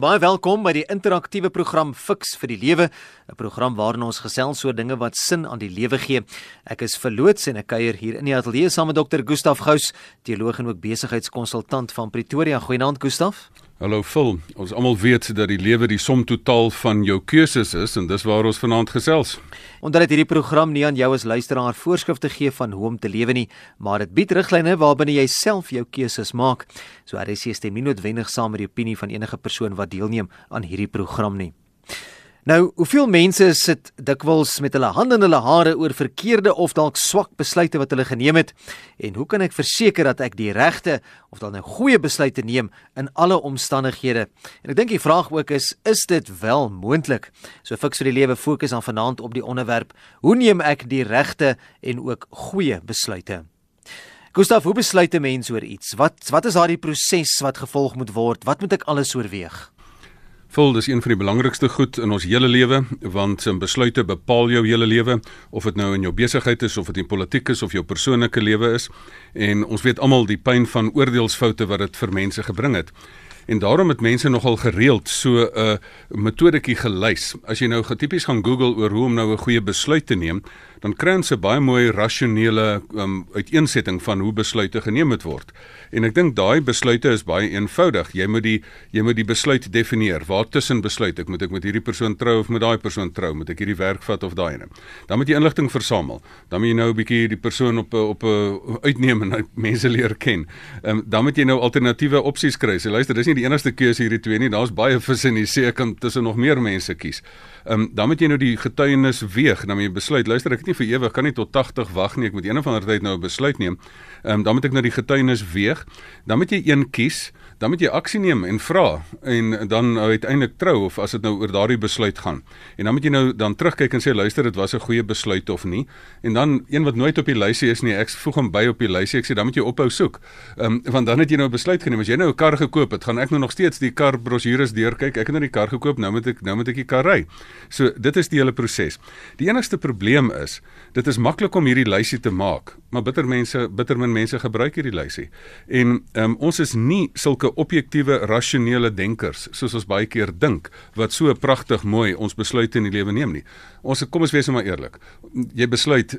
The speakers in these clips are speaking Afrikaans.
Baie welkom by die interaktiewe program Fix vir die Lewe, 'n program waarin ons gesels oor dinge wat sin aan die lewe gee. Ek is verloots en ek kuier hier in die ateljee saam met Dr. Gustaf Gous, teoloog en ook besigheidskonsultant van Pretoria. Goeienaand Gustaf. Hallo Phil, ons almal weet dat die lewe die som totaal van jou keuses is en dis waar ons vanaand gesels. Omdat dit hierdie program nie aan jou as luisteraar voorskrifte gee van hoe om te lewe nie, maar dit bied riglyne waarbinne jy self jou keuses maak. So RC stem nie noodwendig saam met die opinie van enige persoon wat deelneem aan hierdie program nie. Nou, hoeveel mense sit dikwels met hulle hande in hulle hare oor verkeerde of dalk swak besluite wat hulle geneem het? En hoe kan ek verseker dat ek die regte of dan 'n goeie besluit neem in alle omstandighede? En ek dink die vraag ook is, is dit wel moontlik? So fiks vir die lewe fokus aan vanaand op die onderwerp: Hoe neem ek die regte en ook goeie besluite? Gustav, hoe besluit 'n mens oor iets? Wat wat is daardie proses wat gevolg moet word? Wat moet ek alles oorweeg? Vol dis een van die belangrikste goed in ons hele lewe want se besluite bepaal jou hele lewe of dit nou in jou besigheid is of dit in politiek is of jou persoonlike lewe is en ons weet almal die pyn van oordeelsfoute wat dit vir mense gebring het. En daarom het mense nogal gereeld so 'n uh, metodetjie gelys. As jy nou tipies gaan Google oor hoe om nou 'n goeie besluit te neem, dan kry ons 'n baie mooi rasionele um, uiteensetting van hoe besluite geneem moet word. En ek dink daai besluite is baie eenvoudig. Jy moet die jy moet die besluit definieer. Waar tussen besluit ek moet ek met hierdie persoon trou of met daai persoon trou? Moet ek hierdie werk vat of daai ene? Dan moet jy inligting versamel. Dan moet jy nou 'n bietjie die persoon op op 'n uitneem en mense leer ken. Um, dan moet jy nou alternatiewe opsies kry. Sê luister, dis nie die enigste keuse hierdie twee nie. Daar's baie vis in die see. Ek kan tussen nog meer mense kies. Ehm um, dan moet jy nou die getuienis weeg, dan moet jy besluit, luister, ek het nie vir ewig kan nie tot 80 wag nie, ek moet een of ander tyd nou 'n besluit neem. Ehm um, dan moet ek nou die getuienis weeg. Dan moet jy een kies dan moet jy aksie neem en vra en dan uiteindelik trou of as dit nou oor daardie besluit gaan. En dan moet jy nou dan terugkyk en sê luister dit was 'n goeie besluit of nie. En dan een wat nooit op die lysie is nie, ek voeg hom by op die lysie. Ek sê dan moet jy ophou soek. Ehm um, want dan het jy nou 'n besluit geneem. As jy nou 'n kar gekoop het, gaan ek nou nog steeds die kar brosjures deurkyk. Ek het nou die kar gekoop, nou moet ek nou moet ek die kar ry. So dit is die hele proses. Die enigste probleem is, dit is maklik om hierdie lysie te maak, maar bitter mense, bitter min mense gebruik hierdie lysie. En ehm um, ons is nie sulke objektiewe rasionele denkers soos ons baie keer dink wat so pragtig mooi ons besluite in die lewe neem nie. Ons kom ons wees nou maar eerlik. Jy besluit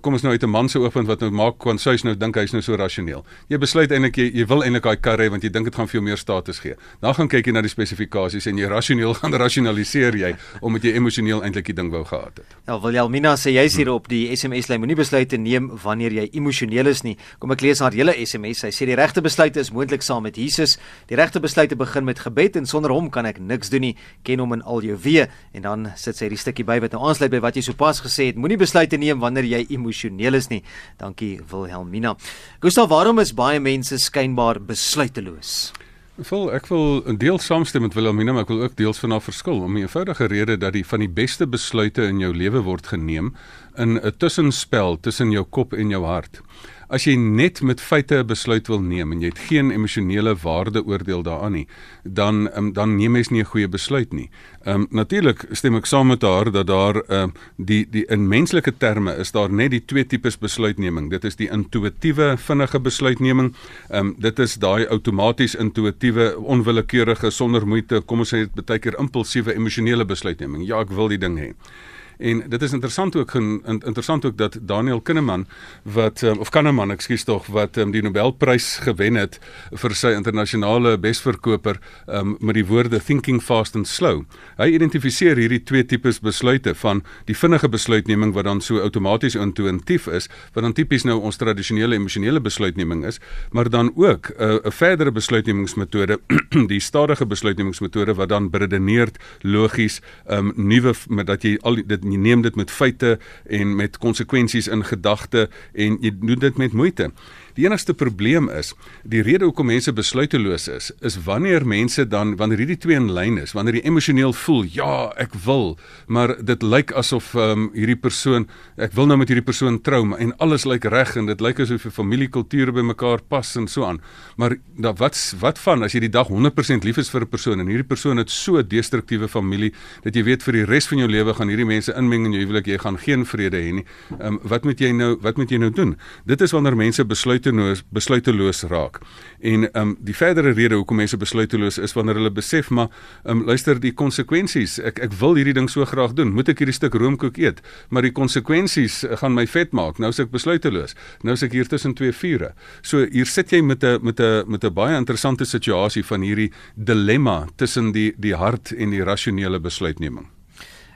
kom ons nou uit 'n man se oogpunt wat nou maak kon sy nou dink hy's nou so rasioneel. Jy besluit eintlik jy, jy wil eintlik daai kar hê want jy dink dit gaan vir jou meer status gee. Dan gaan kyk jy na die spesifikasies en jy rasioneel gaan rasionaliseer jy omdat jy emosioneel eintlik die ding wou gehad het. Ja, Wilhelmina sê jy's hier op die SMS lyn moenie besluite neem wanneer jy emosioneel is nie. Kom ek lees haar hele SMS. Sy sê die regte besluit is moontlik saam met Jesus. Die regte besluite begin met gebed en sonder hom kan ek niks doen nie. Ken hom in al jou weë en dan sit sy hierdie stukkie by wat nou aansluit by wat jy sopas gesê het. Moenie besluite neem wanneer jy emosioneel is nie. Dankie Wilhelmina. Gustav, waarom is baie mense skynbaar besluiteloos? Vol ek wil deel saamstem met Wilhelmina, maar ek wil ook deels van haar verskil om 'n eenvoudige rede dat die van die beste besluite in jou lewe word geneem in 'n tussenspel tussen jou kop en jou hart. As jy net met feite 'n besluit wil neem en jy het geen emosionele waardeoordeel daaraan nie, dan um, dan neem jy nie 'n goeie besluit nie. Ehm um, natuurlik stem ek saam met haar dat daar ehm um, die die in menslike terme is daar net die twee tipes besluitneming. Dit is die intuïtiewe vinnige besluitneming. Ehm um, dit is daai outomaties intuïtiewe onwillekeurige sonder moeite, kom ons sê dit baie keer impulsiewe emosionele besluitneming. Ja, ek wil die ding hê. En dit is interessant ook interessant ook dat Daniel Kinneman wat um, of Kahneman, ekskuus tog, wat um, die Nobelprys gewen het vir sy internasionale besverkoper um, met die woorde thinking fast and slow. Hy identifiseer hierdie twee tipes besluite van die vinnige besluitneming wat dan so outomaties intuïtief is, wat dan tipies nou ons tradisionele emosionele besluitneming is, maar dan ook uh, 'n uh, verdere besluitnemingsmetode, die stadige besluitnemingsmetode wat dan beredeneerd, logies, um, nuwe met dat jy al dit jy neem dit met feite en met konsekwensies in gedagte en jy doen dit met moeite. Die enigste probleem is, die rede hoekom mense besluiteloos is, is wanneer mense dan wanneer hierdie twee in lyn is, wanneer jy emosioneel voel, ja, ek wil, maar dit lyk asof um, hierdie persoon, ek wil nou met hierdie persoon trou en alles lyk reg en dit lyk asof die familiekulture bymekaar pas en so aan. Maar da wat wat van as jy die dag 100% lief is vir 'n persoon en hierdie persoon het so 'n destruktiewe familie dat jy weet vir die res van jou lewe gaan hierdie mense inmeng in jou huwelik, jy gaan geen vrede hê nie. Um, wat moet jy nou wat moet jy nou doen? Dit is wanneer mense besluit besluiteloos besluiteloos raak. En ehm um, die verdere rede hoekom mense besluiteloos is wanneer hulle besef maar ehm um, luister die konsekwensies. Ek ek wil hierdie ding so graag doen. Moet ek hierdie stuk roomkoek eet? Maar die konsekwensies gaan my vet maak. Nou is ek besluiteloos. Nou is ek hier tussen twee vure. So hier sit jy met 'n met 'n met 'n baie interessante situasie van hierdie dilemma tussen die die hart en die rasionele besluitneming.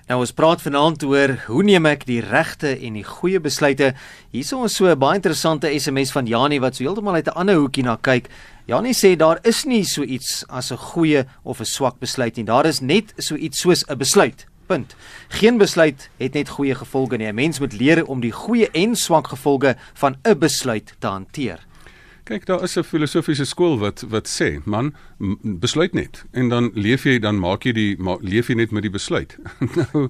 Nou ons praat vanaand oor hoe neem ek die regte en die goeie besluite. Hierso ons so 'n baie interessante SMS van Janie wat so heeltemal uit 'n ander hoekie na kyk. Janie sê daar is nie so iets as 'n goeie of 'n swak besluit nie. Daar is net so iets soos 'n besluit. Punt. Geen besluit het net goeie gevolge nie. 'n Mens moet leer om die goeie en swak gevolge van 'n besluit te hanteer. Kyk, daar is 'n filosofiese skool wat wat sê, man, besluit net en dan leef jy dan maak jy die ma, leef jy net met die besluit. nou,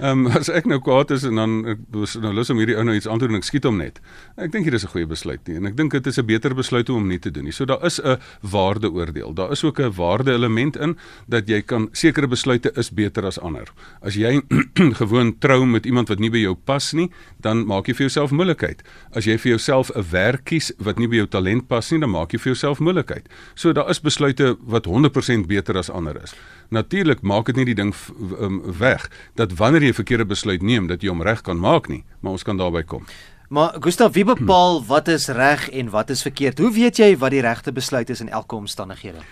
ehm um, as ek nou kwaad is en dan ek nou lus om hierdie ou nou iets aan te doen, ek skiet hom net. Ek dink hier is 'n goeie besluit nie en ek dink dit is 'n beter besluit om hom nie te doen nie. So daar is 'n waardeoordeel. Daar is ook 'n waarde element in dat jy kan sekere besluite is beter as ander. As jy gewoon trou met iemand wat nie by jou pas nie, dan maak jy vir jouself moeilikheid. As jy vir jouself 'n werk kies wat nie by jou talent pas nie, dan maak jy vir jouself moeilikheid. So daar is besluite wat 100% beter as ander is. Natuurlik maak dit nie die ding um, weg dat wanneer jy 'n verkeerde besluit neem dat jy hom reg kan maak nie, maar ons kan daarby kom. Maar Gustav, wie bepaal wat is reg en wat is verkeerd? Hoe weet jy wat die regte besluit is in elke omstandighede?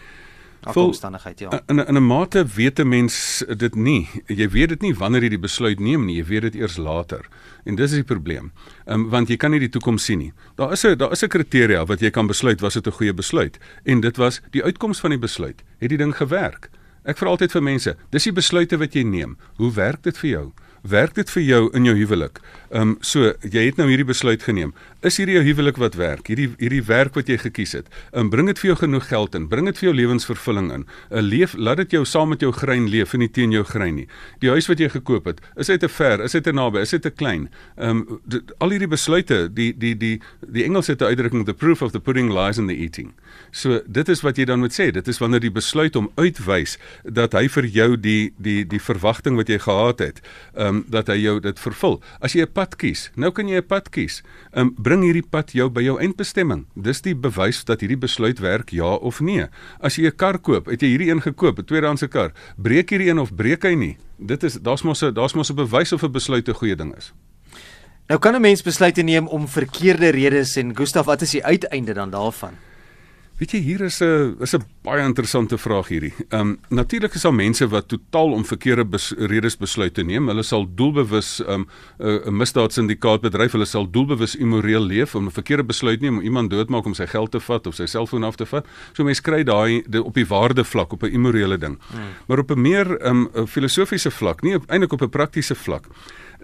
Omstandigheid ja. In in 'n mate weet 'n mens dit nie. Jy weet dit nie wanneer jy die besluit neem nie, jy weet dit eers later. En dis die probleem. Ehm um, want jy kan nie die toekoms sien nie. Daar is 'n daar is 'n kriteria wat jy kan besluit was dit 'n goeie besluit en dit was die uitkoms van die besluit. Het die ding gewerk? Ek vra altyd vir mense, dis die besluite wat jy neem. Hoe werk dit vir jou? Werk dit vir jou in jou huwelik? Ehm um, so jy het nou hierdie besluit geneem. Is hierdie jou huwelik wat werk? Hierdie hierdie werk wat jy gekies het. Ehm um, bring dit vir jou genoeg geld in. Bring dit vir jou lewensvervulling in. 'n uh, Leef laat dit jou saam met jou grein leef en nie teen jou grein nie. Die huis wat jy gekoop het, is dit te ver? Is dit te naby? Is dit te klein? Ehm um, al hierdie besluite, die die die die Engels het 'n uitdrukking the proof of the pudding lies in the eating. So dit is wat jy dan moet sê. Dit is wanneer die besluit om uitwys dat hy vir jou die die die verwagting wat jy gehad het. Ehm um, dat hy jou dit vervul. As jy 'n pad kies, nou kan jy 'n pad kies. Um, bring hierdie pad jou by jou eindbestemming. Dis die bewys dat hierdie besluit werk ja of nee. As jy 'n kar koop, het jy hierdie een gekoop, 'n tweedehandse kar. Breek hierdie een of breek hy nie? Dit is daar's mos 'n daar's mos 'n bewys of 'n besluit 'n goeie ding is. Nou kan 'n mens besluite neem om verkeerde redes en Gustaf, wat is die uiteinde dan daarvan? Weet jy hier is 'n is 'n baie interessante vraag hierdie. Ehm um, natuurlik is daar mense wat totaal om verkeerde bes, redes besluite neem. Hulle sal doelbewus ehm, um, 'n misdaadsyndikaat bedryf. Hulle sal doelbewus immoreel leef om 'n verkeerde besluit neem om iemand doodmaak om sy geld te vat of sy selfoon af te vat. So mense kry daai op die waarde vlak op 'n immorele ding. Hmm. Maar op 'n meer ehm um, filosofiese vlak, nie eintlik op 'n praktiese vlak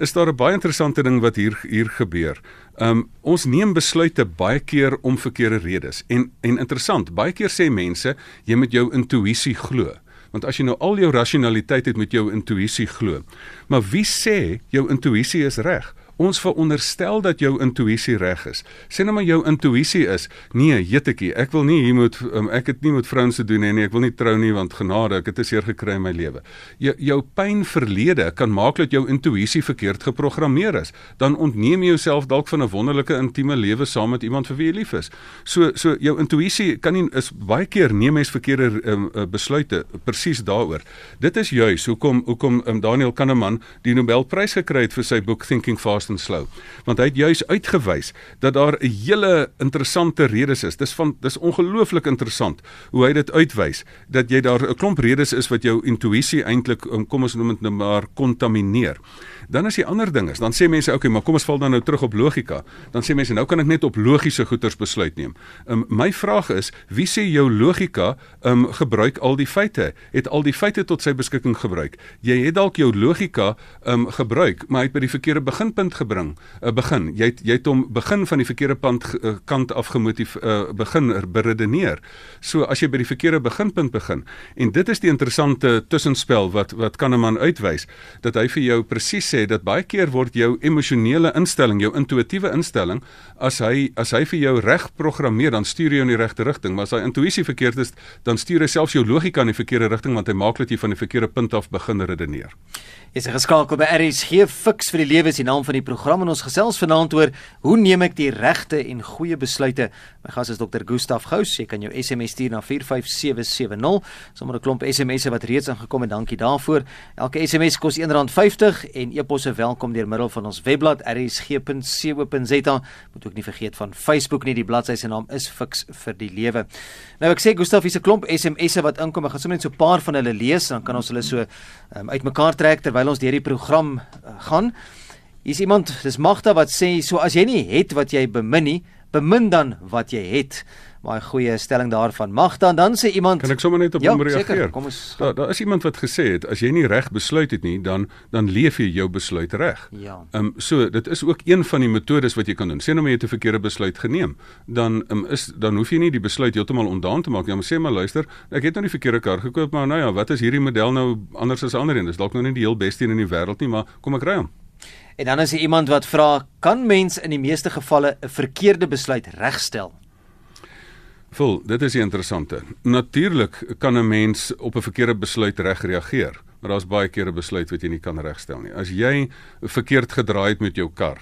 is daar 'n baie interessante ding wat hier hier gebeur. Um ons neem besluite baie keer om verkeerde redes. En en interessant, baie keer sê mense jy moet jou intuïsie glo. Want as jy nou al jou rasionaliteit het met jou intuïsie glo. Maar wie sê jou intuïsie is reg? Ons veronderstel dat jou intuïsie reg is. Sê nou maar jou intuïsie is, nee, jettekie, ek wil nie hier moet um, ek het nie met vrouens te doen nie, nee, ek wil nie trou nie want genade, ek het te seer gekry in my lewe. Jou jou pyn verlede kan maak dat jou intuïsie verkeerd geprogrammeer is. Dan ontneem jy jouself dalk van 'n wonderlike intieme lewe saam met iemand vir wie jy lief is. So so jou intuïsie kan nie is baie keer neem mens verkeerde um, besluite presies daaroor. Dit is juis hoekom hoekom um, Daniel Kahneman die Nobelprys gekry het vir sy boek Thinking Fast and Slow. Want hy het juis uitgewys dat daar 'n hele interessante redes is. Dis van dis ongelooflik interessant hoe hy dit uitwys dat jy daar 'n klomp redes is wat jou intuïsie eintlik um, kom ons noem dit nou maar kontamineer. Dan as die ander ding is, dan sê mense okay, maar kom ons val dan nou terug op logika. Dan sê mense nou kan ek net op logiese goeters besluit neem. Um, my vraag is, wie sê jou logika um, gebruik al die feite? Het al die feite tot sy beskikking gebruik? Jy het dalk jou logika um, gebruik, maar hy het by die verkeerde beginpunt gebring. 'n uh, Begin. Jy het jy het hom begin van die verkeerde pand uh, kant af gemotief uh, begin beredeneer. So as jy by die verkeerde beginpunt begin en dit is die interessante tussenspel wat wat Kahneman uitwys dat hy vir jou presies sê dat baie keer word jou emosionele instelling, jou intuïtiewe instelling, as hy as hy vir jou reg programmeer, dan stuur jy in die regte rigting, maar as hy intuïsie verkeerd is, dan stuur hy selfs jou logika in die verkeerde rigting want hy maak dat jy van die verkeerde punt af begin redeneer. Is geskakel by RSG Fix vir die lewe is die naam van die program en ons gesels vanaand oor hoe neem ek die regte en goeie besluite. My gas is Dr. Gustaf Gous. Jy kan jou SMS stuur na 45770. Sommige 'n klomp SMS'e wat reeds ingekom het. Dankie daarvoor. Elke SMS kos R1.50 en e-posse welkom deur middel van ons webblad rsg.co.za. Moet ook nie vergeet van Facebook nie. Die bladsy se naam is Fix vir die Lewe. Nou ek sê Gustaf, hier's 'n klomp SMS'e wat inkom. Ek gaan sommer net so 'n paar van hulle lees dan kan ons hulle so um, uitmekaar trek terwyl ons deur die program uh, gaan. Hier's iemand, dis Magda wat sê so as jy nie het wat jy bemin nie, bemin dan wat jy het. Baie goeie stelling daarvan. Magda en dan sê iemand Kan ek sommer net op hom ja, reageer? Seker, kom ons Daar daar is iemand wat gesê het as jy nie reg besluit het nie, dan dan leef jy jou besluit reg. Ja. Ehm um, so dit is ook een van die metodes wat jy kan doen. Sê nou maar jy het 'n verkeerde besluit geneem, dan um, is dan hoef jy nie die besluit heeltemal ondaan te maak nie. Maar sê maar luister, ek het nou die verkeerde kar gekoop, maar nou ja, wat is hierdie model nou anders as ander een? Dis dalk nou nie die heel beste een in die wêreld nie, maar kom ek ry hom. En dan is daar iemand wat vra, kan mens in die meeste gevalle 'n verkeerde besluit regstel? Vol, dit is die interessante. Natuurlik kan 'n mens op 'n verkeerde besluit reg reageer, maar daar's baie kere 'n besluit wat jy nie kan regstel nie. As jy verkeerd gedraai het met jou kar,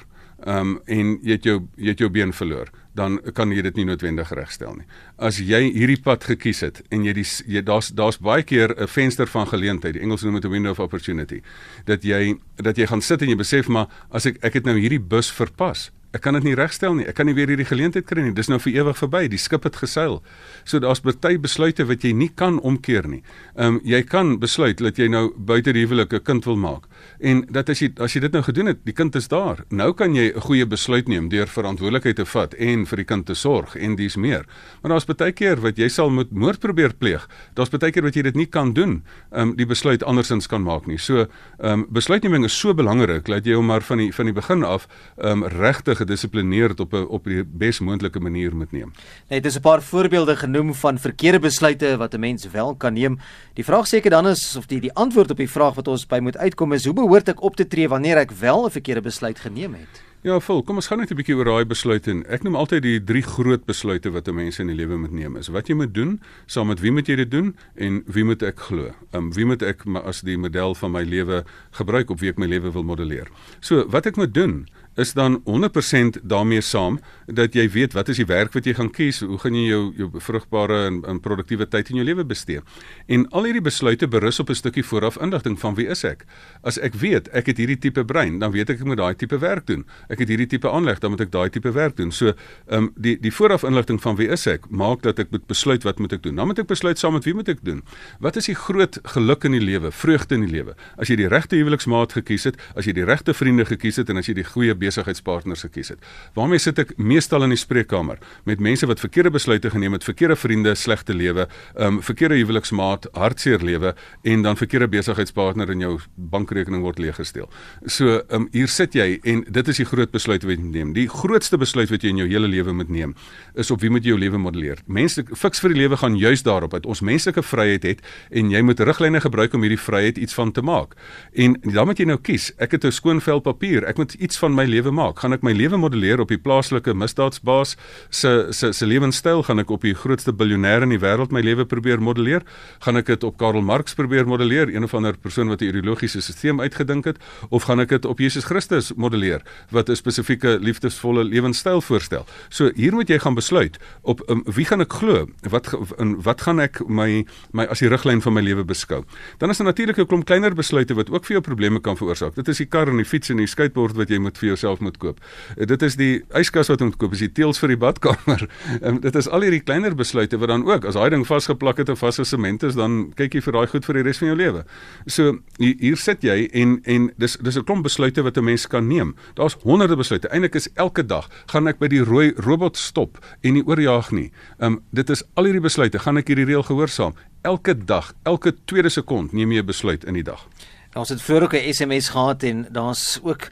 ehm um, en jy het jou jy het jou been verloor, dan kan jy dit nie noodwendig regstel nie. As jy hierdie pad gekies het en jy die jy daar's daar's baie keer 'n venster van geleentheid, die Engels noem dit 'n window of opportunity, dat jy dat jy gaan sit en jy besef maar as ek ek het nou hierdie bus verpas, Ek kan dit nie regstel nie. Ek kan nie weer hierdie geleentheid kry nie. Dis nou vir ewig verby. Die skip het geseil. So daar's baie besluite wat jy nie kan omkeer nie. Ehm um, jy kan besluit dat jy nou buite die huwelik 'n kind wil maak. En dat as jy as jy dit nou gedoen het, die kind is daar. Nou kan jy 'n goeie besluit neem deur verantwoordelikheid te vat en vir die kind te sorg en dis meer. Maar daar's baie keer wat jy sal moet moord probeer pleeg. Daar's baie keer wat jy dit nie kan doen. Ehm um, die besluit andersins kan maak nie. So ehm um, besluitneming is so belangrik dat jy hom maar van die van die begin af ehm um, regtig gedissiplineerd op 'n op die bes moontlike manier moet neem. Net is 'n paar voorbeelde genoem van verkeerde besluite wat 'n mens wel kan neem. Die vraag seker dan is of die die antwoord op die vraag wat ons by moet uitkom is hoe behoort ek op te tree wanneer ek wel 'n verkeerde besluit geneem het? Ja, vol. Kom ons gaan net 'n bietjie oor daai besluite ek noem altyd die drie groot besluite wat 'n mens in die lewe moet neem. Is wat jy moet doen, saam met wie moet jy dit doen en wie moet ek glo? Ehm um, wie moet ek as die model van my lewe gebruik op wie ek my lewe wil modelleer? So, wat ek moet doen is dan 100% daarmee saam dat jy weet wat is die werk wat jy gaan kies, hoe gaan jy jou jou vrugbare en, en produktiewe tyd in jou lewe bestee. En al hierdie besluite berus op 'n stukkie vooraf inligting van wie is ek? As ek weet ek het hierdie tipe brein, dan weet ek ek moet daai tipe werk doen. Ek het hierdie tipe aanleg, dan moet ek daai tipe werk doen. So, ehm um, die die vooraf inligting van wie is ek maak dat ek moet besluit wat moet ek doen. Dan moet ek besluit saam met wie moet ek doen. Wat is die groot geluk in die lewe, vreugde in die lewe? As jy die regte huweliksmaat gekies het, as jy die regte vriende gekies het en as jy die goeie besigheidspartners gekies het. Waarmee sit ek meestal in die spreekkamer met mense wat verkeerde besluite geneem het, verkeerde vriende, slegte lewe, ehm um, verkeerde huweliksmaat, hartseer lewe en dan verkeerde besigheidspartner in jou bankrekening word leeggesteel. So ehm um, hier sit jy en dit is die groot besluit wat jy moet neem. Die grootste besluit wat jy in jou hele lewe moet neem is op wie moet jy jou lewe modelleer. Mense fiks vir die lewe gaan juis daarop dat ons menslike vryheid het en jy moet riglyne gebruik om hierdie vryheid iets van te maak. En dan moet jy nou kies. Ek het 'n skoon vel papier. Ek moet iets van my lewe maak? Gaan ek my lewe modelleer op die plaaslike misdaadsbaas se se se lewenstyl? Gaan ek op die grootste biljoenêr in die wêreld my lewe probeer modelleer? Gaan ek dit op Karl Marx probeer modelleer, een of ander persoon wat 'n ideologiese stelsel uitgedink het, of gaan ek dit op Jesus Christus modelleer wat 'n spesifieke liefdesvolle lewenstyl voorstel? So hier moet jy gaan besluit op um, wie gaan ek glo? Wat in wat gaan ek my my as die riglyn van my lewe beskou? Dan is daar natuurlik 'n klomp kleiner besluite wat ook vir jou probleme kan veroorsaak. Dit is die kar en die fiets en die skateboard wat jy moet vir jouself self moet koop. Dit is die yskas wat jy moet koop, is die teels vir die badkamer. Um, dit is al hierdie kleiner besluite wat dan ook as daai ding vasgeplak het of vasgesement is, dan kyk jy vir daai goed vir die res van jou lewe. So hier, sit jy en en dis dis 'n klomp besluite wat 'n mens kan neem. Daar's honderde besluite. Eintlik is elke dag gaan ek by die rooi robot stop en nie oorjaag nie. Um dit is al hierdie besluite, gaan ek hierdie reël gehoorsaam. Elke dag, elke tweede sekond neem jy 'n besluit in die dag. Ons het vroeër ook 'n SMS gehad en daar's ook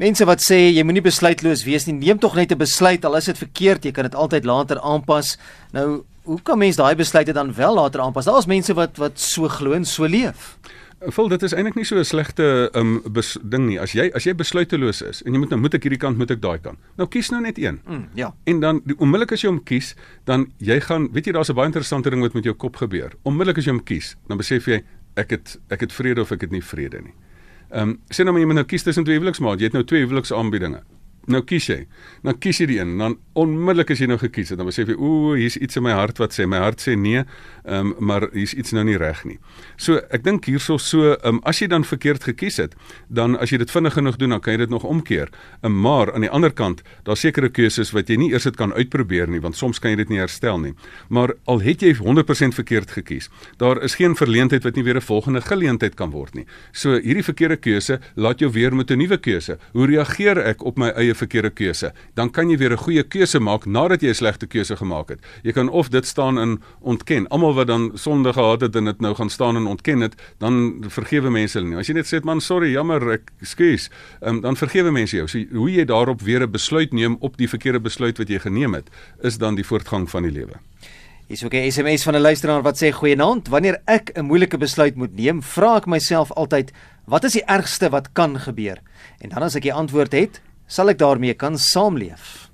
Mense wat sê jy moenie besluitloos wees nie, neem tog net 'n besluit al is dit verkeerd, jy kan dit altyd later aanpas. Nou, hoe kan mens daai besluite dan wel later aanpas? Daar's mense wat wat so glo en so leef. Vol dit is eintlik nie so 'n slegte um ding nie. As jy as jy besluiteloos is en jy moet nou moet ek hierdie kant moet ek daai kant. Nou kies nou net een. Mm, ja. En dan onmiddellik as jy hom kies, dan jy gaan weet jy daar's 'n baie interessante ding wat met jou kop gebeur. Onmiddellik as jy hom kies, dan besef jy ek het ek het vrede of ek het nie vrede nie. Ehm um, sê nou maar jy moet nou kies tussen twee huweliksmaat. Jy het nou twee huweliksaanbiedinge nou kies jy. Nou kies jy die een, dan onmiddellik as jy nou gekies het, dan besef jy ooh, hier's iets in my hart wat sê my hart sê nee, um, maar hier's iets nou nie reg nie. So ek dink hierso so um, as jy dan verkeerd gekies het, dan as jy dit vinnig genoeg doen, dan kan jy dit nog omkeer. Um, maar aan die ander kant, daar sekerre keuses wat jy nie eers dit kan uitprobeer nie, want soms kan jy dit nie herstel nie. Maar al het jy 100% verkeerd gekies, daar is geen verleentheid wat nie weer 'n volgende geleentheid kan word nie. So hierdie verkeerde keuse laat jou weer met 'n nuwe keuse. Hoe reageer ek op my eie eie verkeerde keuse, dan kan jy weer 'n goeie keuse maak nadat jy 'n slegte keuse gemaak het. Jy kan of dit staan in ontken. Almal wat dan sonde gehad het en dit nou gaan staan en ontken dit, dan vergewe mense hulle nie. As jy net sê man, sorry, jammer, ek skuis, um, dan vergewe mense jou. So hoe jy daarop weer 'n besluit neem op die verkeerde besluit wat jy geneem het, is dan die voortgang van die lewe. Hier's ook 'n SMS van 'n luisteraar wat sê goeienaand, wanneer ek 'n moeilike besluit moet neem, vra ek myself altyd, wat is die ergste wat kan gebeur? En dan as ek die antwoord het, sal ek daarmee kan saamleef.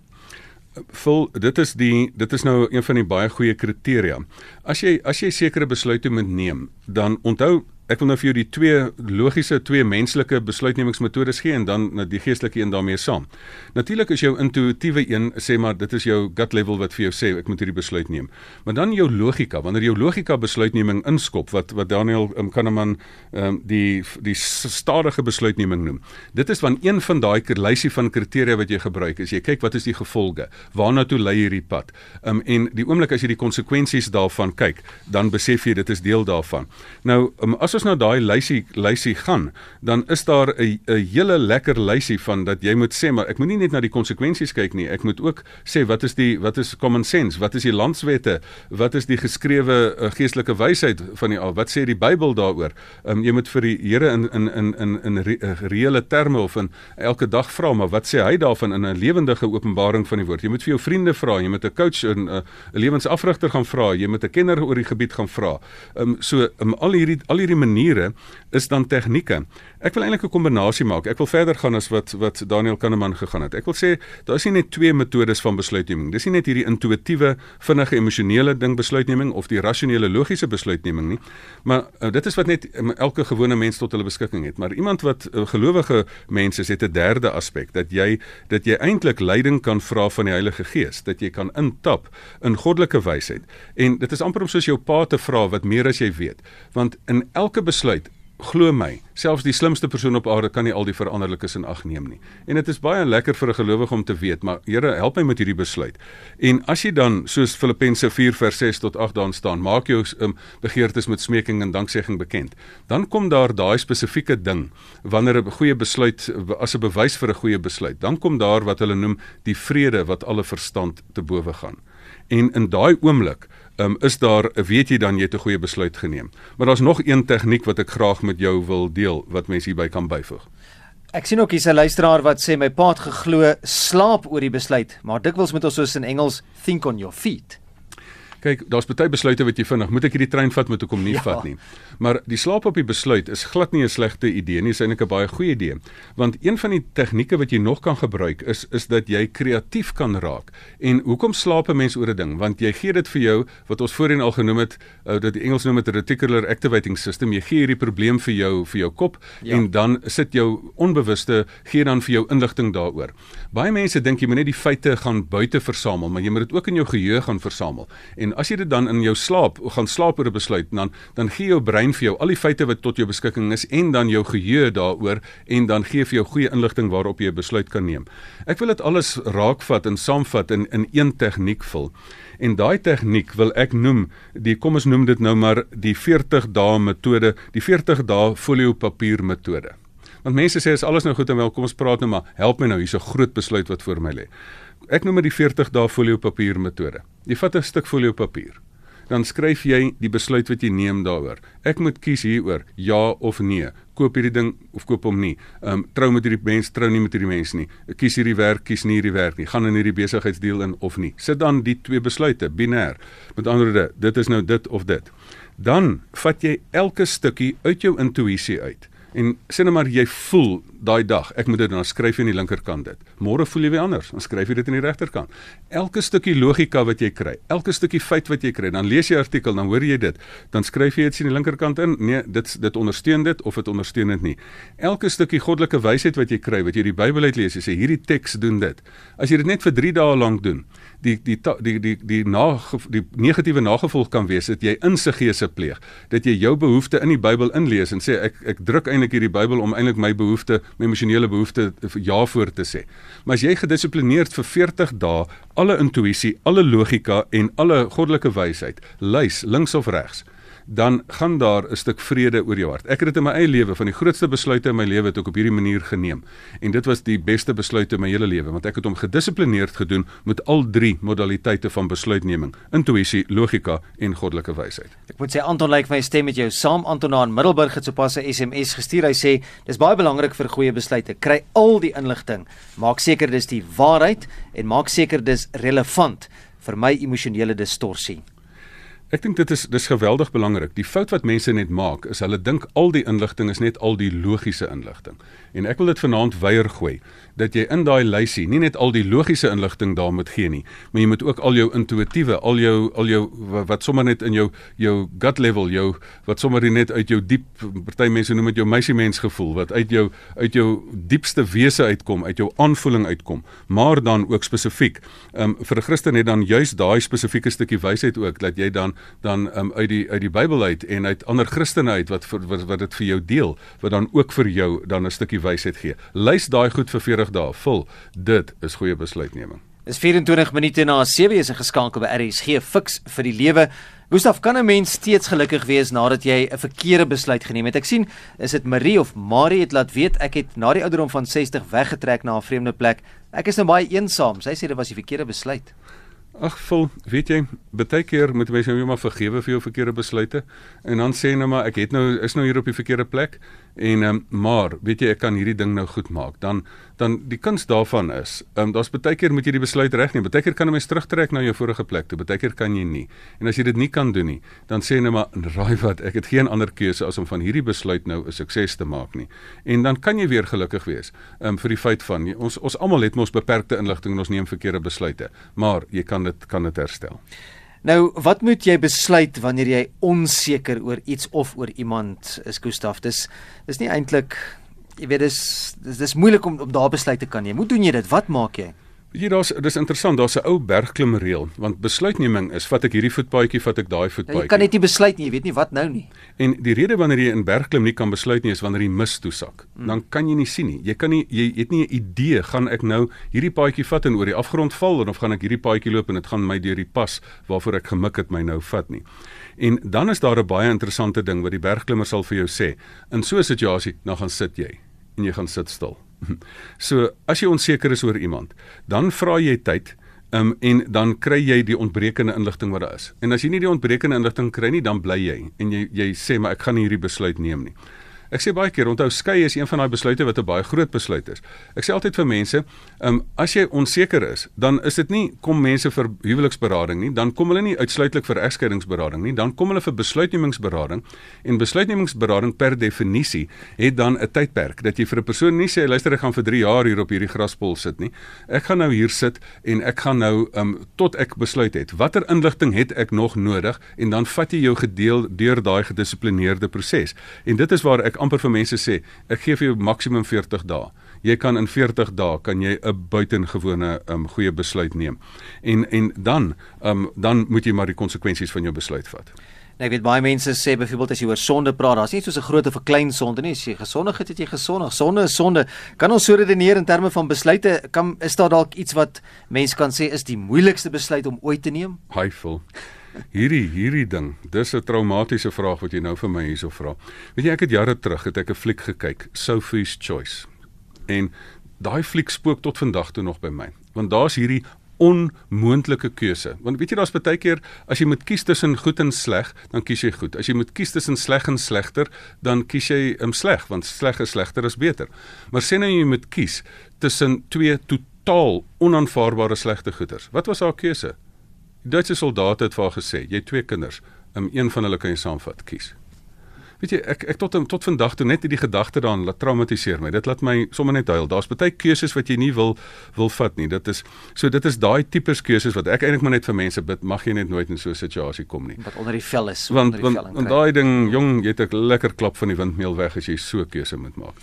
Vol dit is die dit is nou een van die baie goeie kriteria. As jy as jy sekere besluite moet neem, dan onthou Ek wil nou vir jou die twee logiese twee menslike besluitnemingsmetodes gee en dan die geestelike een daarmee saam. Natuurlik is jou intuïtiewe een sê maar dit is jou gut level wat vir jou sê ek moet hierdie besluit neem. Maar dan jou logika, wanneer jou logika besluitneming inskop wat wat Daniel um, Kahneman um, die die stadige besluitneming noem. Dit is van een van daai lysie van kriteria wat jy gebruik is jy kyk wat is die gevolge? Waarna toe lei hierdie pad? Um, en die oomblik as jy die konsekwensies daarvan kyk, dan besef jy dit is deel daarvan. Nou um, as ons nou daai lysie lysie gaan, dan is daar 'n 'n hele lekker lysie van dat jy moet sê maar ek moet nie net na die konsekwensies kyk nie, ek moet ook sê wat is die wat is common sense, wat is die landswette, wat is die geskrewe uh, geestelike wysheid van die al, wat sê die Bybel daaroor? Um, jy moet vir die Here in in in in in re, uh, reële terme of in elke dag vra maar wat sê hy daarvan in 'n lewendige openbaring van die woord? Jy moet vir jou vriende vra, jy moet 'n coach en uh, 'n lewensafrigter gaan vra, jy moet 'n kenner oor die gebied gaan vra. Um, so um, al hierdie al hierdie maniere is dan tegnieke. Ek wil eintlik 'n kombinasie maak. Ek wil verder gaan as wat wat Daniel Kahneman gegaan het. Ek wil sê daar is nie net twee metodes van besluitneming. Dis nie net hierdie intuïtiewe, vinnige emosionele ding besluitneming of die rasionele logiese besluitneming nie, maar uh, dit is wat net um, elke gewone mens tot hulle beskikking het. Maar iemand wat uh, gelowige mense is, het 'n derde aspek dat jy dat jy eintlik leiding kan vra van die Heilige Gees, dat jy kan intap in goddelike wysheid. En dit is amper om soos jou pa te vra wat meer as jy weet. Want in elke besluit glo my, selfs die slimste persoon op aarde kan nie al die veranderlikes in ag neem nie. En dit is baie lekker vir 'n gelowige om te weet, maar Here, help my met hierdie besluit. En as jy dan soos Filippense 4 vers 6 tot 8 daan staan, maak jou um, begeertes met smeking en danksegging bekend. Dan kom daar daai spesifieke ding wanneer 'n goeie besluit as 'n bewys vir 'n goeie besluit. Dan kom daar wat hulle noem die vrede wat alle verstand te bowe gaan. En in daai oomblik um, is daar weet jy dan jy het 'n goeie besluit geneem. Maar daar's nog een tegniek wat ek graag met jou wil deel wat mense hierby kan byvoeg. Ek sien ook hier's 'n luisteraar wat sê my pa het geglo slaap oor die besluit, maar dikwels moet ons soos in Engels think on your feet. Kyk, daar's baie besluite wat jy vinnig, moet ek hierdie trein vat met hoekom nie ja. vat nie. Maar die slaap op die besluit is glad nie 'n slegte idee nie, dis eintlik 'n baie goeie idee. Want een van die tegnieke wat jy nog kan gebruik is is dat jy kreatief kan raak. En hoekom slaap 'n mens oor 'n ding? Want jy gee dit vir jou wat ons voorheen al genoem het, uh, dat die Engels noem dit reticular activating system. Jy gee hierdie probleem vir jou vir jou kop ja. en dan sit jou onbewuste gee dan vir jou inligting daaroor. Baie mense dink jy moet net die feite gaan buite versamel, maar jy moet dit ook in jou geheue gaan versamel. En En as jy dit dan in jou slaap gaan slaap oor 'n besluit, dan dan gee jou brein vir jou al die feite wat tot jou beskikking is en dan jou geheue daaroor en dan gee vir jou goeie inligting waarop jy 'n besluit kan neem. Ek wil dit alles raakvat en saamvat in in een tegniek vul. En daai tegniek wil ek noem die kom ons noem dit nou maar die 40 dae metode, die 40 dae folio papier metode. Want mense sê as alles nou goed en wel, kom ons praat nou maar, help my nou, hier's 'n groot besluit wat voor my lê. Ek noem dit die 40 dae folio papier metode. Jy vat 'n stuk folio papier. Dan skryf jy die besluit wat jy neem daaroor. Ek moet kies hieroor, ja of nee. Koop hierdie ding of koop hom nie. Ehm um, trou met hierdie mens, trou nie met hierdie mens nie. Ek kies hierdie werk, kies nie hierdie werk nie. Gaan in hierdie besigheidsdeel in of nie. Sit dan die twee besluite binêr. Met ander woorde, dit is nou dit of dit. Dan vat jy elke stukkie uit jou intuïsie uit. En sê net maar jy voel daai dag, ek moet dit dan skryf in die linkerkant dit. Môre voel jy weer anders, dan skryf jy dit in die regterkant. Elke stukkie logika wat jy kry, elke stukkie feit wat jy kry, dan lees jy 'n artikel, dan hoor jy dit, dan skryf jy dit in die linkerkant in. Nee, dit dit ondersteun dit of dit ondersteun dit nie. Elke stukkie goddelike wysheid wat jy kry, wat jy die Bybel uit lees, jy sê hierdie teks doen dit. As jy dit net vir 3 dae lank doen, die die die die die nage, die negatiewe nagevolg kan wees dat jy insig gees pleeg dat jy jou behoeftes in die Bybel inlees en sê ek ek druk eintlik hierdie Bybel om eintlik my behoeftes my emosionele behoeftes ja voor te sê. Maar as jy gedissiplineerd vir 40 dae alle intuïsie alle logika en alle goddelike wysheid lys links of regs dan gaan daar 'n stuk vrede oor jou hart. Ek het dit in my eie lewe van die grootste besluite in my lewe het ek op hierdie manier geneem. En dit was die beste besluit in my hele lewe want ek het hom gedissiplineerd gedoen met al drie modaliteite van besluitneming: intuïsie, logika en goddelike wysheid. Ek moet sê Anton lyk like my stem met jou saam Anton aan Middelburg het sopas 'n SMS gestuur. Hy sê dis baie belangrik vir goeie besluite. Kry al die inligting. Maak seker dis die waarheid en maak seker dis relevant vir my emosionele distorsie. Ek dink dit is dis geweldig belangrik. Die fout wat mense net maak is hulle dink al die inligting is net al die logiese inligting. En ek wil dit vanaand weier gooi dat jy in daai lysie nie net al die logiese inligting daar moet gee nie, maar jy moet ook al jou intuïtiewe, al jou al jou wat sommer net in jou jou gut level, jou wat sommer net uit jou diep party mense noem dit jou meisie mens gevoel wat uit jou uit jou diepste wese uitkom, uit jou aanvoeling uitkom, maar dan ook spesifiek. Ehm um, vir 'n Christen het dan juist daai spesifieke stukkie wysheid ook dat jy dan dan um, uit die uit die Bybel uit en uit ander Christene uit wat wat wat dit vir jou deel, wat dan ook vir jou dan 'n stukkie wysheid gee. Lys daai goed vir 40 dae vol. Dit is goeie besluitneming. Is 24 minute na 7 is geskakel by RSG Fix vir die lewe. Gustaf, kan 'n mens steeds gelukkig wees nadat jy 'n verkeerde besluit geneem het? Ek sien, is dit Marie of Marie het laat weet ek het na die ouderdom van 60 weggetrek na 'n vreemde plek. Ek is nou baie eensaam. Sy sê dit was die verkeerde besluit. Ag, vol, weet jy, baie keer moet mense nou maar vergewe vir jou verkeerde besluite. En dan sê nou maar ek het nou is nou hier op die verkeerde plek en um, maar weet jy ek kan hierdie ding nou goed maak. Dan dan die kuns daarvan is, um, daar's baie keer moet jy die besluit regneem. Baie keer kan 'n mens terugtrek na jou vorige plek toe, baie keer kan jy nie. En as jy dit nie kan doen nie, dan sê nou maar raai wat, ek het geen ander keuse as om van hierdie besluit nou 'n sukses te maak nie. En dan kan jy weer gelukkig wees um, vir die feit van ons ons almal het mos beperkte inligting en ons neem verkeerde besluite, maar jy kan dit kan dit herstel. Nou, wat moet jy besluit wanneer jy onseker oor iets of oor iemand is, Gustaf? Dis dis nie eintlik jy weet dis dis, dis moeilik om om daar besluit te kan neem. Hoe doen jy dit? Wat maak jy? Weet jy daar's dis interessant, daar's 'n ou bergklimreël, want besluitneming is vat ek hierdie voetpaadjie, vat ek daai voetpaadjie. Ja, jy kan net nie besluit nie, jy weet nie wat nou nie. En die rede wanneer jy in bergklim nie kan besluit nie is wanneer jy mis toesak. Hmm. Dan kan jy nie sien nie. Jy kan nie jy het nie 'n idee gaan ek nou hierdie paadjie vat en oor die afgrond val of gaan ek hierdie paadjie loop en dit gaan my deur die pas waarvoor ek gemik het my nou vat nie. En dan is daar 'n baie interessante ding wat die bergklimmer sal vir jou sê. In so 'n situasie, dan gaan sit jy en jy gaan sit stil. So as jy onseker is oor iemand, dan vra jy tyd um, en dan kry jy die ontbrekende inligting wat daar is. En as jy nie die ontbrekende inligting kry nie, dan bly jy en jy jy sê maar ek gaan nie hierdie besluit neem nie. Ek sê baie keer, onthou skei is een van daai besluite wat 'n baie groot besluit is. Ek sê altyd vir mense, ehm um, as jy onseker is, dan is dit nie kom mense vir huweliksberading nie, dan kom hulle nie uitsluitlik vir egskeidingsberading nie, dan kom hulle vir besluitnemingsberading en besluitnemingsberading per definisie het dan 'n tydperk dat jy vir 'n persoon nie sê luister ek gaan vir 3 jaar hier op hierdie graspol sit nie. Ek gaan nou hier sit en ek gaan nou ehm um, tot ek besluit het. Watter inligting het ek nog nodig en dan vat jy jou gedeel deur daai gedissiplineerde proses. En dit is waar ek amper vir mense sê, ek gee vir jou maksimum 40 dae. Jy kan in 40 dae kan jy 'n buitengewone um, goeie besluit neem. En en dan um, dan moet jy maar die konsekwensies van jou besluit vat. Nou, ek weet baie mense sê byvoorbeeld as jy oor sonde praat, daar's nie so 'n groot of 'n klein sonde nie. As jy gesondig het, het jy gesondig. Sonde is sonde. Kan ons so redeneer in terme van besluite? Kan is daar dalk iets wat mense kan sê is die moeilikste besluit om ooit te neem? Hyful. Hierdie hierdie ding, dis 'n traumatiese vraag wat jy nou vir my hierso vra. Weet jy ek het jare terug het ek 'n fliek gekyk, Sophie's Choice. En daai fliek spook tot vandag toe nog by my. Want daar's hierdie onmoontlike keuse. Want weet jy daar's baie keer as jy moet kies tussen goed en sleg, dan kies jy goed. As jy moet kies tussen sleg en slegter, dan kies jy um, sleg, want sleg is slegter as beter. Maar sê nou jy moet kies tussen twee totaal onaanvaarbare slegte goeders. Wat was haar keuse? Duitse soldate het vir haar gesê, jy het twee kinders, um, een van hulle kan jy saamvat, kies. weet jy ek ek tot tot vandag toe net hierdie gedagte daaraan laat traumatiseer my. Dit laat my sommer net huil. Daar's baie keuses wat jy nie wil wil vat nie. Dit is so dit is daai tipe keuses wat ek eintlik maar net vir mense bid, mag jy net nooit in so 'n situasie kom nie. Wat onder die vel is, want, onder die vel. Want want daai ding, jong, jy het 'n lekker klap van die windmeel weg as jy so 'n keuse moet maak.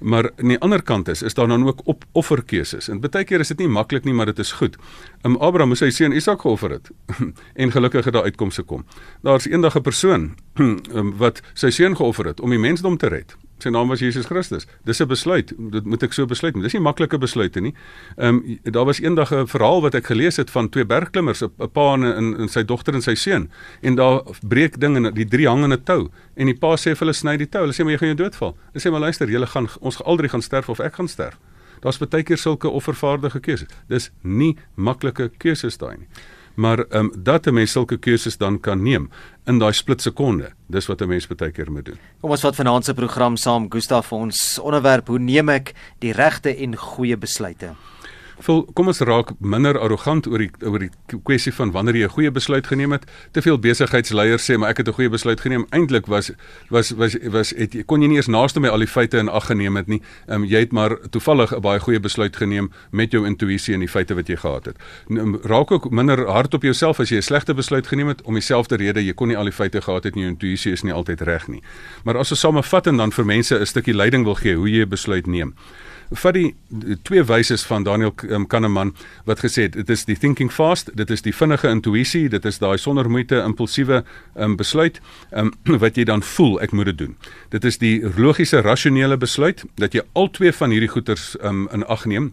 Maar aan die ander kant is is daar dan ook op offerkeuses. En baie keer is dit nie maklik nie, maar dit is goed. Um Abraham moes sy seun Isak geoffer het en gelukkig het daar uitkomste kom. Daar's eendag 'n persoon um, wat sy seun geoffer het om die mensdom te red. Sy naam was Jesus Christus. Dis 'n besluit. Dit moet ek so besluit. Dis nie maklike besluite nie. Ehm um, daar was eendag 'n verhaal wat ek gelees het van twee bergklimmers, 'n pa en, en en sy dogter en sy seun. En daar breek ding en die drie hang in 'n tou en die pa sê vir hulle sny die tou. Hulle sê maar jy gaan jou doodval. Hulle sê maar luister, julle gaan ons al drie gaan sterf of ek gaan sterf. Daar's baie keer sulke offervaardige keuses. Dis nie maklike keuses daai nie maar ehm um, dat 'n mens sulke keuses dan kan neem in daai split sekonde. Dis wat 'n mens baie keer moet doen. Kom ons vat vanaand se program saam Gustaf vir ons onderwerp hoe neem ek die regte en goeie besluite? Vol kom ons raak minder arrogant oor die oor die kwessie van wanneer jy 'n goeie besluit geneem het. Te veel besigheidsleiers sê maar ek het 'n goeie besluit geneem. Eintlik was was was was het kon jy nie eens naaste my al die feite in ag geneem het nie. Ehm um, jy het maar toevallig 'n baie goeie besluit geneem met jou intuïsie en die feite wat jy gehad het. Nou, raak ook minder hard op jouself as jy 'n slegte besluit geneem het om dieselfde rede jy kon nie al die feite gehad het nie. Jou intuïsie is nie altyd reg nie. Maar as ons samevat en dan vir mense 'n stukkie leiding wil gee hoe jy 'n besluit neem vat die, die twee wyses van Daniel um, Kahneman wat gesê het dit is die thinking fast, dit is die vinnige intuïsie, dit is daai sonder moeite impulsiewe um, besluit um, wat jy dan voel ek moet dit doen. Dit is die logiese rasionele besluit dat jy al twee van hierdie goeters um, in ag neem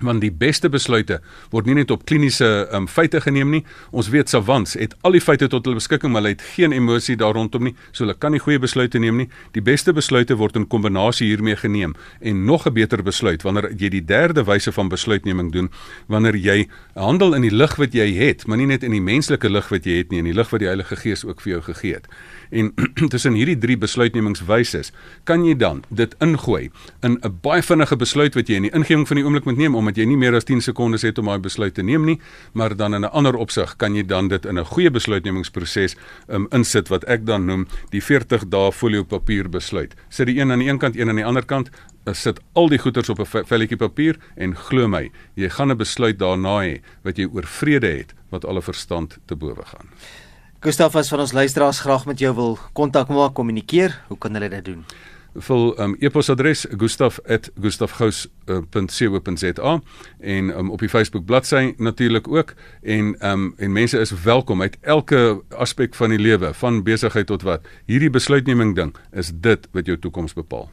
want die beste besluite word nie net op kliniese um, feite geneem nie. Ons weet savants het al die feite tot hulle beskikking, maar hulle het geen emosie daar rondom nie, so hulle kan nie goeie besluite neem nie. Die beste besluite word in kombinasie hiermee geneem en nog 'n beter besluit wanneer jy die derde wyse van besluitneming doen, wanneer jy handel in die lig wat jy het, maar nie net in die menslike lig wat jy het nie, in die lig wat die Heilige Gees ook vir jou gegee het. En tussen hierdie drie besluitnemingswyse kan jy dan dit ingooi in 'n baie vinnige besluit wat jy in die ingewing van die oomblik moet neem omdat jy nie meer as 10 sekondes het om daai besluit te neem nie, maar dan in 'n ander opsig kan jy dan dit in 'n goeie besluitnemingsproses um, insit wat ek dan noem die 40 dae folio papier besluit. Sit die een aan die een kant, een aan die ander kant, sit al die goeders op 'n velletjie papier en glo my, jy gaan 'n besluit daarna hê wat jy oor vrede het wat alle verstand te bowe gaan. Gustaf as van ons luisteraars graag met jou wil kontak maak, kommunikeer, hoe kan hulle dit doen? Vul um e-posadres gustaf@gustafgous.co.za uh, en um op die Facebook bladsy natuurlik ook en um en mense is welkom uit elke aspek van die lewe, van besigheid tot wat. Hierdie besluitneming ding is dit wat jou toekoms bepaal.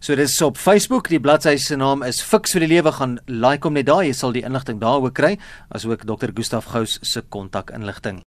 So dis op Facebook, die bladsy se naam is Fix vir die lewe gaan like hom net daar, jy sal die inligting daaroor kry, asook Dr. Gustaf Gous se kontak inligting.